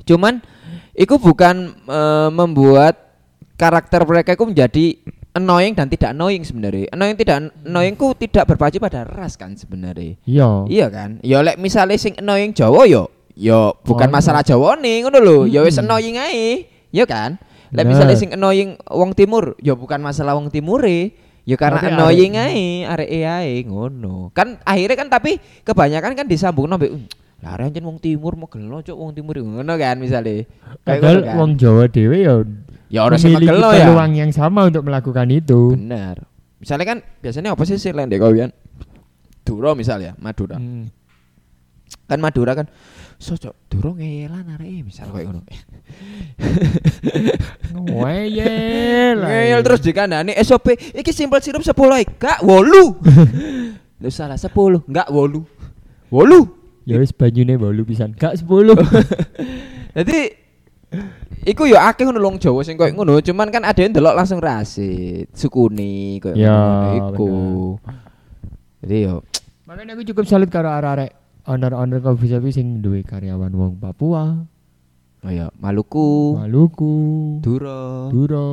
Cuman itu bukan eh, membuat karakter mereka itu menjadi annoying dan tidak annoying sebenarnya. Annoying tidak annoying ku tidak berpacu pada ras kan sebenarnya. Iya. Iya kan? Ya lek misalnya sing annoying Jawa yo yo bukan Oh, masalah Jawa nih ngono lho. Ya wis Mm-mm. annoying ae. Ya kan? Lek Bener. misalnya sing annoying wong timur, ya bukan masalah wong timure. Ya karena Tapi annoying ae, arek ae ngono. Kan akhirnya kan tapi kebanyakan kan disambung nabe lah arek anjen wong timur mau gelo cuk wong timur ngono kan misalnya. Padahal kan. wong Jawa dhewe ya ya ora sing megelo ya. peluang yang sama untuk melakukan itu. Benar. Misalnya kan biasanya apa sih sih lain deh kawian? Duro misalnya, Madura. Hmm. Kan Madura kan socok Duro ngeyelan arek misal kayak ngono. Ngeyel. Ngeyel terus dikandani SOP iki simpel sirup 10 ae, gak 8. Lu salah 10, enggak 8. 8. Ya wis banyune bolu pisan. Gak 10. Jadi iku ya akeh ngono wong Jawa sing koyo ngono, cuman kan ada yang delok langsung rasit, sukuni koyo Ya, ngono iku. Jadi yo Makanya aku cukup salut karo arek-arek owner-owner coffee shop sing duwe karyawan wong Papua, Oh ya, Maluku, Maluku, Duro. Duro.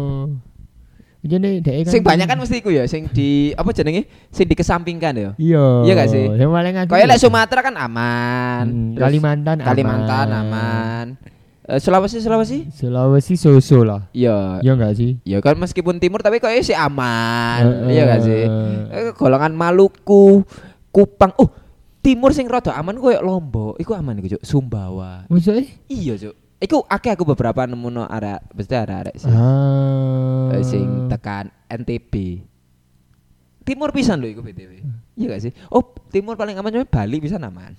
Jadi dhek kan Sing banyak kan mesti iku ya, sing di apa jenenge? Sing dikesampingkan ya. Iya. Iya gak sih? Yang paling aku. Kayak lek Sumatera kan aman. Hmm, Terus Kalimantan aman. Kalimantan aman. Eh, Sulawesi Sulawesi? Sulawesi Soso lah. Iya. Iya enggak sih? Ya kan meskipun timur tapi kok sih aman. Heeh. Iya gak sih? Eh, golongan Maluku, Kupang. Oh, timur sing rada aman koyo Lombok. Iku aman iku, Cuk. Sumbawa. Maksudnya? Iya, Cuk. Iku akeh aku beberapa nemu no arek, mesti arek-arek sih. Ah. Eh, sing tekan NTB. Timur pisan lho iku BTW. Iya gak sih? Oh, timur paling aman cuma Bali bisa aman.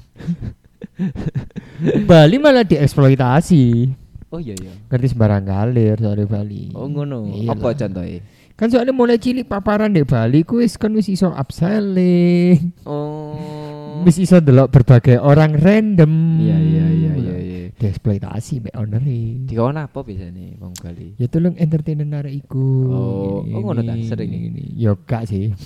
Bali malah dieksploitasi. Oh iya iya. Ngerti sembarang kalir soalnya Bali. Oh ngono. Iyalah. Apa contohnya? Kan soalnya mulai cilik paparan di Bali ku wis kan wis iso upselling. Oh. Wis iso delok berbagai orang random. Iya iya iya iya iya. Dieksploitasi mbek owner Dikon apa biasanya wong Bali? Ya tolong entertainer arek iku. Oh, Ini, oh ngono ta, sering ini, ini. Ya gak sih.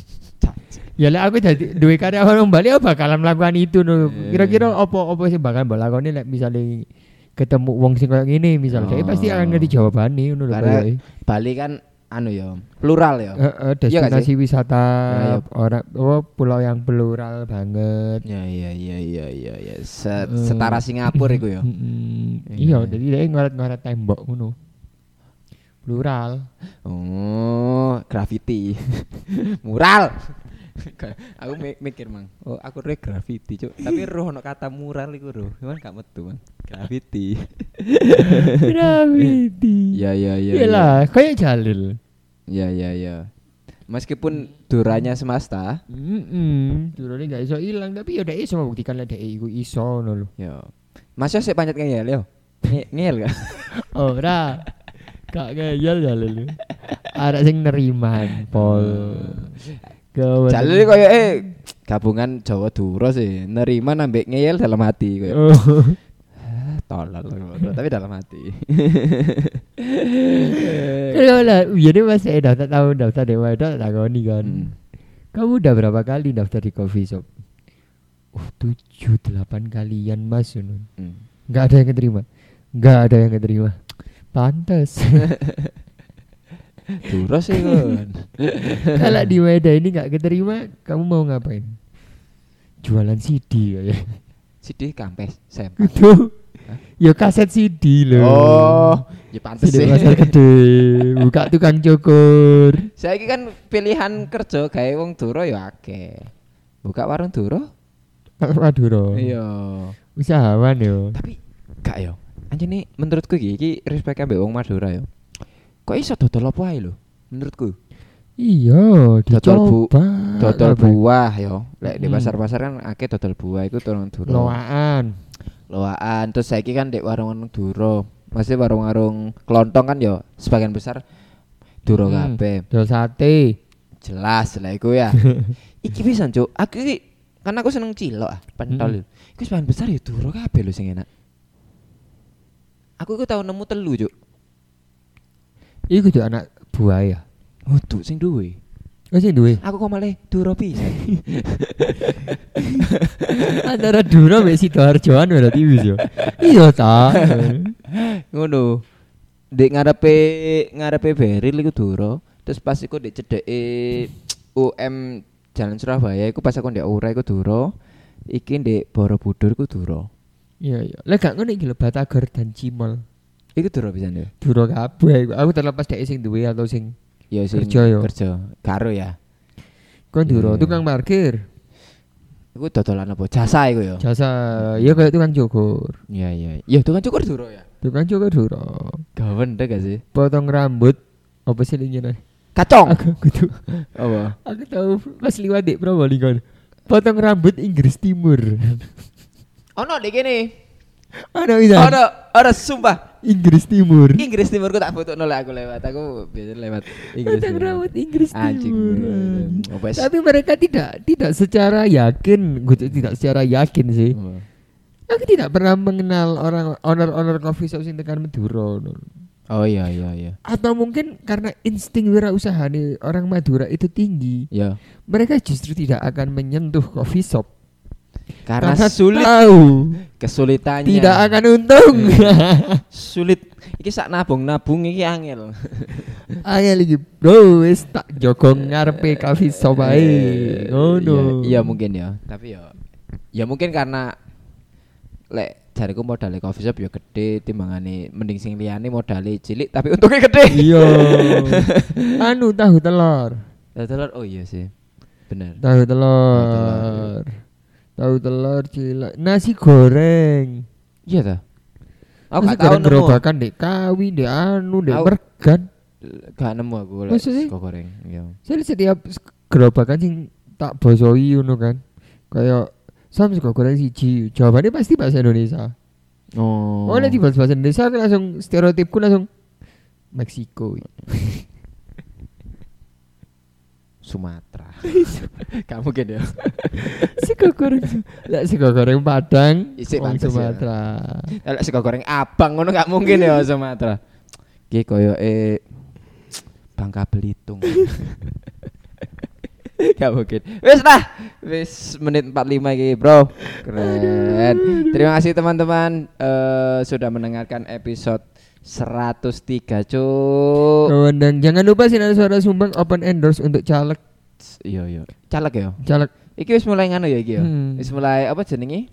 Ya lah aku jadi duwe karyawan wong Bali aku bakalan melakukan itu no. Eh. Kira-kira apa-apa sih bakal mbok lakoni lek misalnya ketemu wong sing koyo ngene misal dia pasti akan ngerti jawabane ngono lho. Bali kan anu ya, plural ya. Iya gak destinasi wisata Nah, iya. orang oh, pulau yang plural banget. Ya iya iya iya iya iya. Se- setara Singapura iku ya. Mm-mm. Iya. Iya, jadi dia ngoret-ngoret tembok ngono. Plural. Oh, graffiti. Mural. Aku mi- mikir mang, oh aku re graffiti cuk, tapi roh ono kata mural iku roh, cuman gak metu mang. Graffiti. Graffiti. Ya ya ya. Iya lah, kayak Jalil. Ya ya ya. Meskipun duranya semesta, Mm Durane gak iso ilang tapi ya udah iso membuktikan lah dhek iku iso ngono lho. ya. Masih sih pancet ngeyel yo. Nge- Ngeyel gak? Ora. Gak ngeyel Jalil. Ada sing neriman, Pol. Jalur koyo eh gabungan Jawa Duro sih, nerima nambah ngeyel dalam hati koyo. Oh. Tolol tapi dalam hati. Kalau lah, jadi mas saya daftar tahu daftar dewa itu tak kau nih kan. Mm. Kamu udah berapa kali daftar di coffee shop? Oh tujuh delapan kalian mas, Yunun. Mm. Nggak ada yang keterima. Nggak ada yang keterima. Pantes. Duro sih kon. Kalau di Weda ini nggak keterima, kamu mau ngapain? Jualan CD ya. Sidi kampes, sem. Gitu. Ya kaset CD loh. Oh, ya pantes CD sih. pasar gede. Buka tukang cukur. Saiki kan pilihan kerja gawe wong Duro ya akeh. Buka warung Duro? Madura. Iya. Usahawan yo. Tapi gak yo. Anjene menurutku iki iki respect ambek wong Madura yo. Kok iso dodol apa ae lho? Menurutku. Iya, Dodol bu-. Dodol buah yo. Lek di Hmm. pasar-pasar kan akeh dodol buah iku turun Duro. Loaan. Loaan terus saiki kan dek warung-warung Duro. Masih warung-warung kelontong kan yo sebagian besar Duro Hmm. kabeh. Dol sate. Jelas lah iku ya. iki bisa cuk. Aku iki kan aku seneng cilok ah, pentol. Mm. Iku sebagian besar ya Duro kabeh lho sing enak. Aku iku tau nemu telu cuk. Iku tuh anak buah ya. Oh, tuh sing duwe. Oh sih duwe. Aku kok malah Duro pisan. Antara Dura mbek Sidoarjoan berarti wis yo. Iya ta. Ngono. Dek ngarepe ngarepe Beril iku Duro. Terus pas iku dek cedeke UM Jalan Surabaya iku pas aku ndek Ura iku Duro. Iki ndek Borobudur iku Duro. Iya iya. Lah gak ngono iki lho Batagor dan Cimol. Iku Duro pisan ya. Dura kabeh iku. Aku terlepas dhek sing duwe atau sing Ya sing Kerja yo. Kerja. Karo ya. kon Dura Iya. tukang parkir. Iku dodolan apa? Jasa iku ya. Jasa ya kayak tukang cukur. Iya iya. Ya tukang cukur Duro ya. Tukang cukur Dura. Gawen deh gak sih? Potong rambut apa sih ini Kacong. Aku gitu. Apa? Aku tahu pas liwat di Probolinggo. Potong rambut Inggris Timur. Ono dek kene. Ada itu. Ono, ono sumpah. Inggris Timur. Inggris Timur ku tak foto nolak aku lewat. Aku biasa lewat Inggris Timur. rambut Inggris Anjing. Timur. Oh, wes. Tapi mereka tidak tidak secara yakin, gue tidak secara yakin sih. Oh. Aku tidak pernah mengenal orang owner-owner coffee shop sing tekan Madura. Oh iya iya iya. Atau mungkin karena insting wirausaha nih orang Madura itu tinggi, Ya. mereka justru tidak akan menyentuh coffee shop. Karena sulit tahu kesulitannya. tidak akan untung. sulit. Iki sak nabung-nabung iki angel. Angel iki bro wis tak jogong ngarepe coffee shop ae. Ngono. Iya, iya mungkin ya. Tapi ya ya mungkin karena lek jariku modalnya coffee shop ya gede timbangane mending sing liyane modalnya cilik tapi untungnya gede. Iya. anu tahu telur. Ya telur oh iya sih. Bener. Tahu telur. Tahu telur cilok. Nasi goreng. Iya ta? Aku Nasi gak tahu goreng nemu. gerobakan dek kawi, dek anu, dek Aku- mergan. Gak nemu aku lek Maksudnya? sego goreng. Iya. Saya setiap gerobakan sing tak bosoi ngono kan. Kayak sam sego goreng siji. Jawabannya pasti bahasa Indonesia. Oh. Oh, nek dibahas bahasa Indonesia langsung stereotipku langsung Meksiko. Sumatera. Gak mungkin ya. sego goreng. Lah sego goreng Padang, Isik wong ya. Sumatera. Lek sego goreng abang ngono gak mungkin ya Sumatera. Ki koyo eh Bangka Belitung. gak mungkin. Wis lah. Wis menit 45 iki, Bro. Keren. Terima kasih teman-teman eh, sudah mendengarkan episode 103, Cuk. Kewendang. Jangan lupa sinar suara sumbang open endorse untuk caleg. Iya, iya. Caleg ya. Caleg. Iki wis mulai nganu ya iki ya. Hmm. Wis mulai apa jenenge?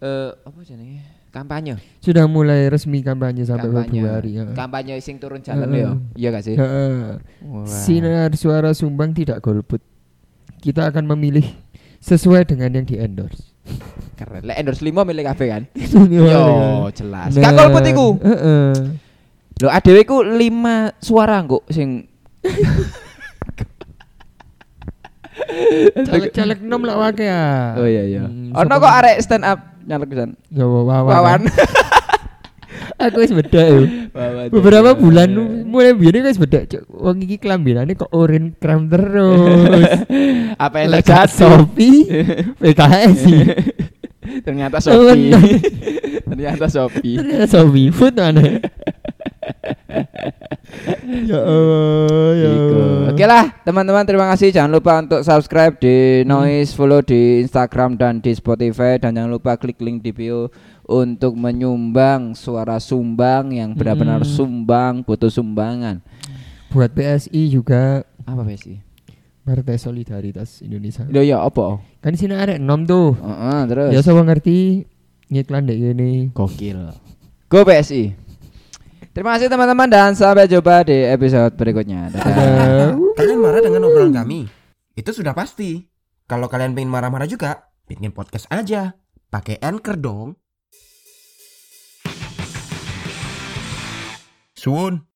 Eh, apa jenenge? Kampanye. Sudah mulai resmi kampanye sampai Kampanye. Februari. ya. Kampanye sing turun jalan Heeh. ya. Iya gak sih? Heeh. Wah. Sinar suara sumbang tidak golput. Kita akan memilih sesuai dengan yang di endorse. Keren. Lek endorse 5 milik kabeh kan? Yo, jelas. Gak golput iku. Heeh. Lho adewe iku 5 suara kok sing Caleg-caleg nom lah wake ya. Oh iya iya. Hmm, Ono siapa- kok arek stand up nyalek pisan. Ya wawan. Wawan. Aku wis beda yo. Beberapa bulan nu- mulai biyen wis beda. Wong iki kelambinane kok oren krem terus. Apa yang terjadi? Shopee, PKS sih. Ternyata Oh, Shopee. Ternyata Shopee. Ternyata Shopee food mana? ya Allah, ya. Allah. Oke lah teman-teman terima kasih jangan lupa untuk subscribe di Noise follow di Instagram dan di Spotify dan jangan lupa klik link di bio untuk menyumbang suara sumbang yang benar-benar Hmm. sumbang butuh sumbangan Buat PSI juga apa sih Partai Solidaritas Indonesia. Loh ya apa Kan sini ada enam tuh. Heeh, terus Ya sama ngerti ngiklan dek gini. gokil go PSI terima kasih teman-teman dan sampai jumpa di episode berikutnya Dadah. Dadah. Kalian marah dengan obrolan kami? Itu sudah pasti. Kalau kalian pengen marah-marah juga, bikin podcast aja. Pakai Anchor dong. Suun.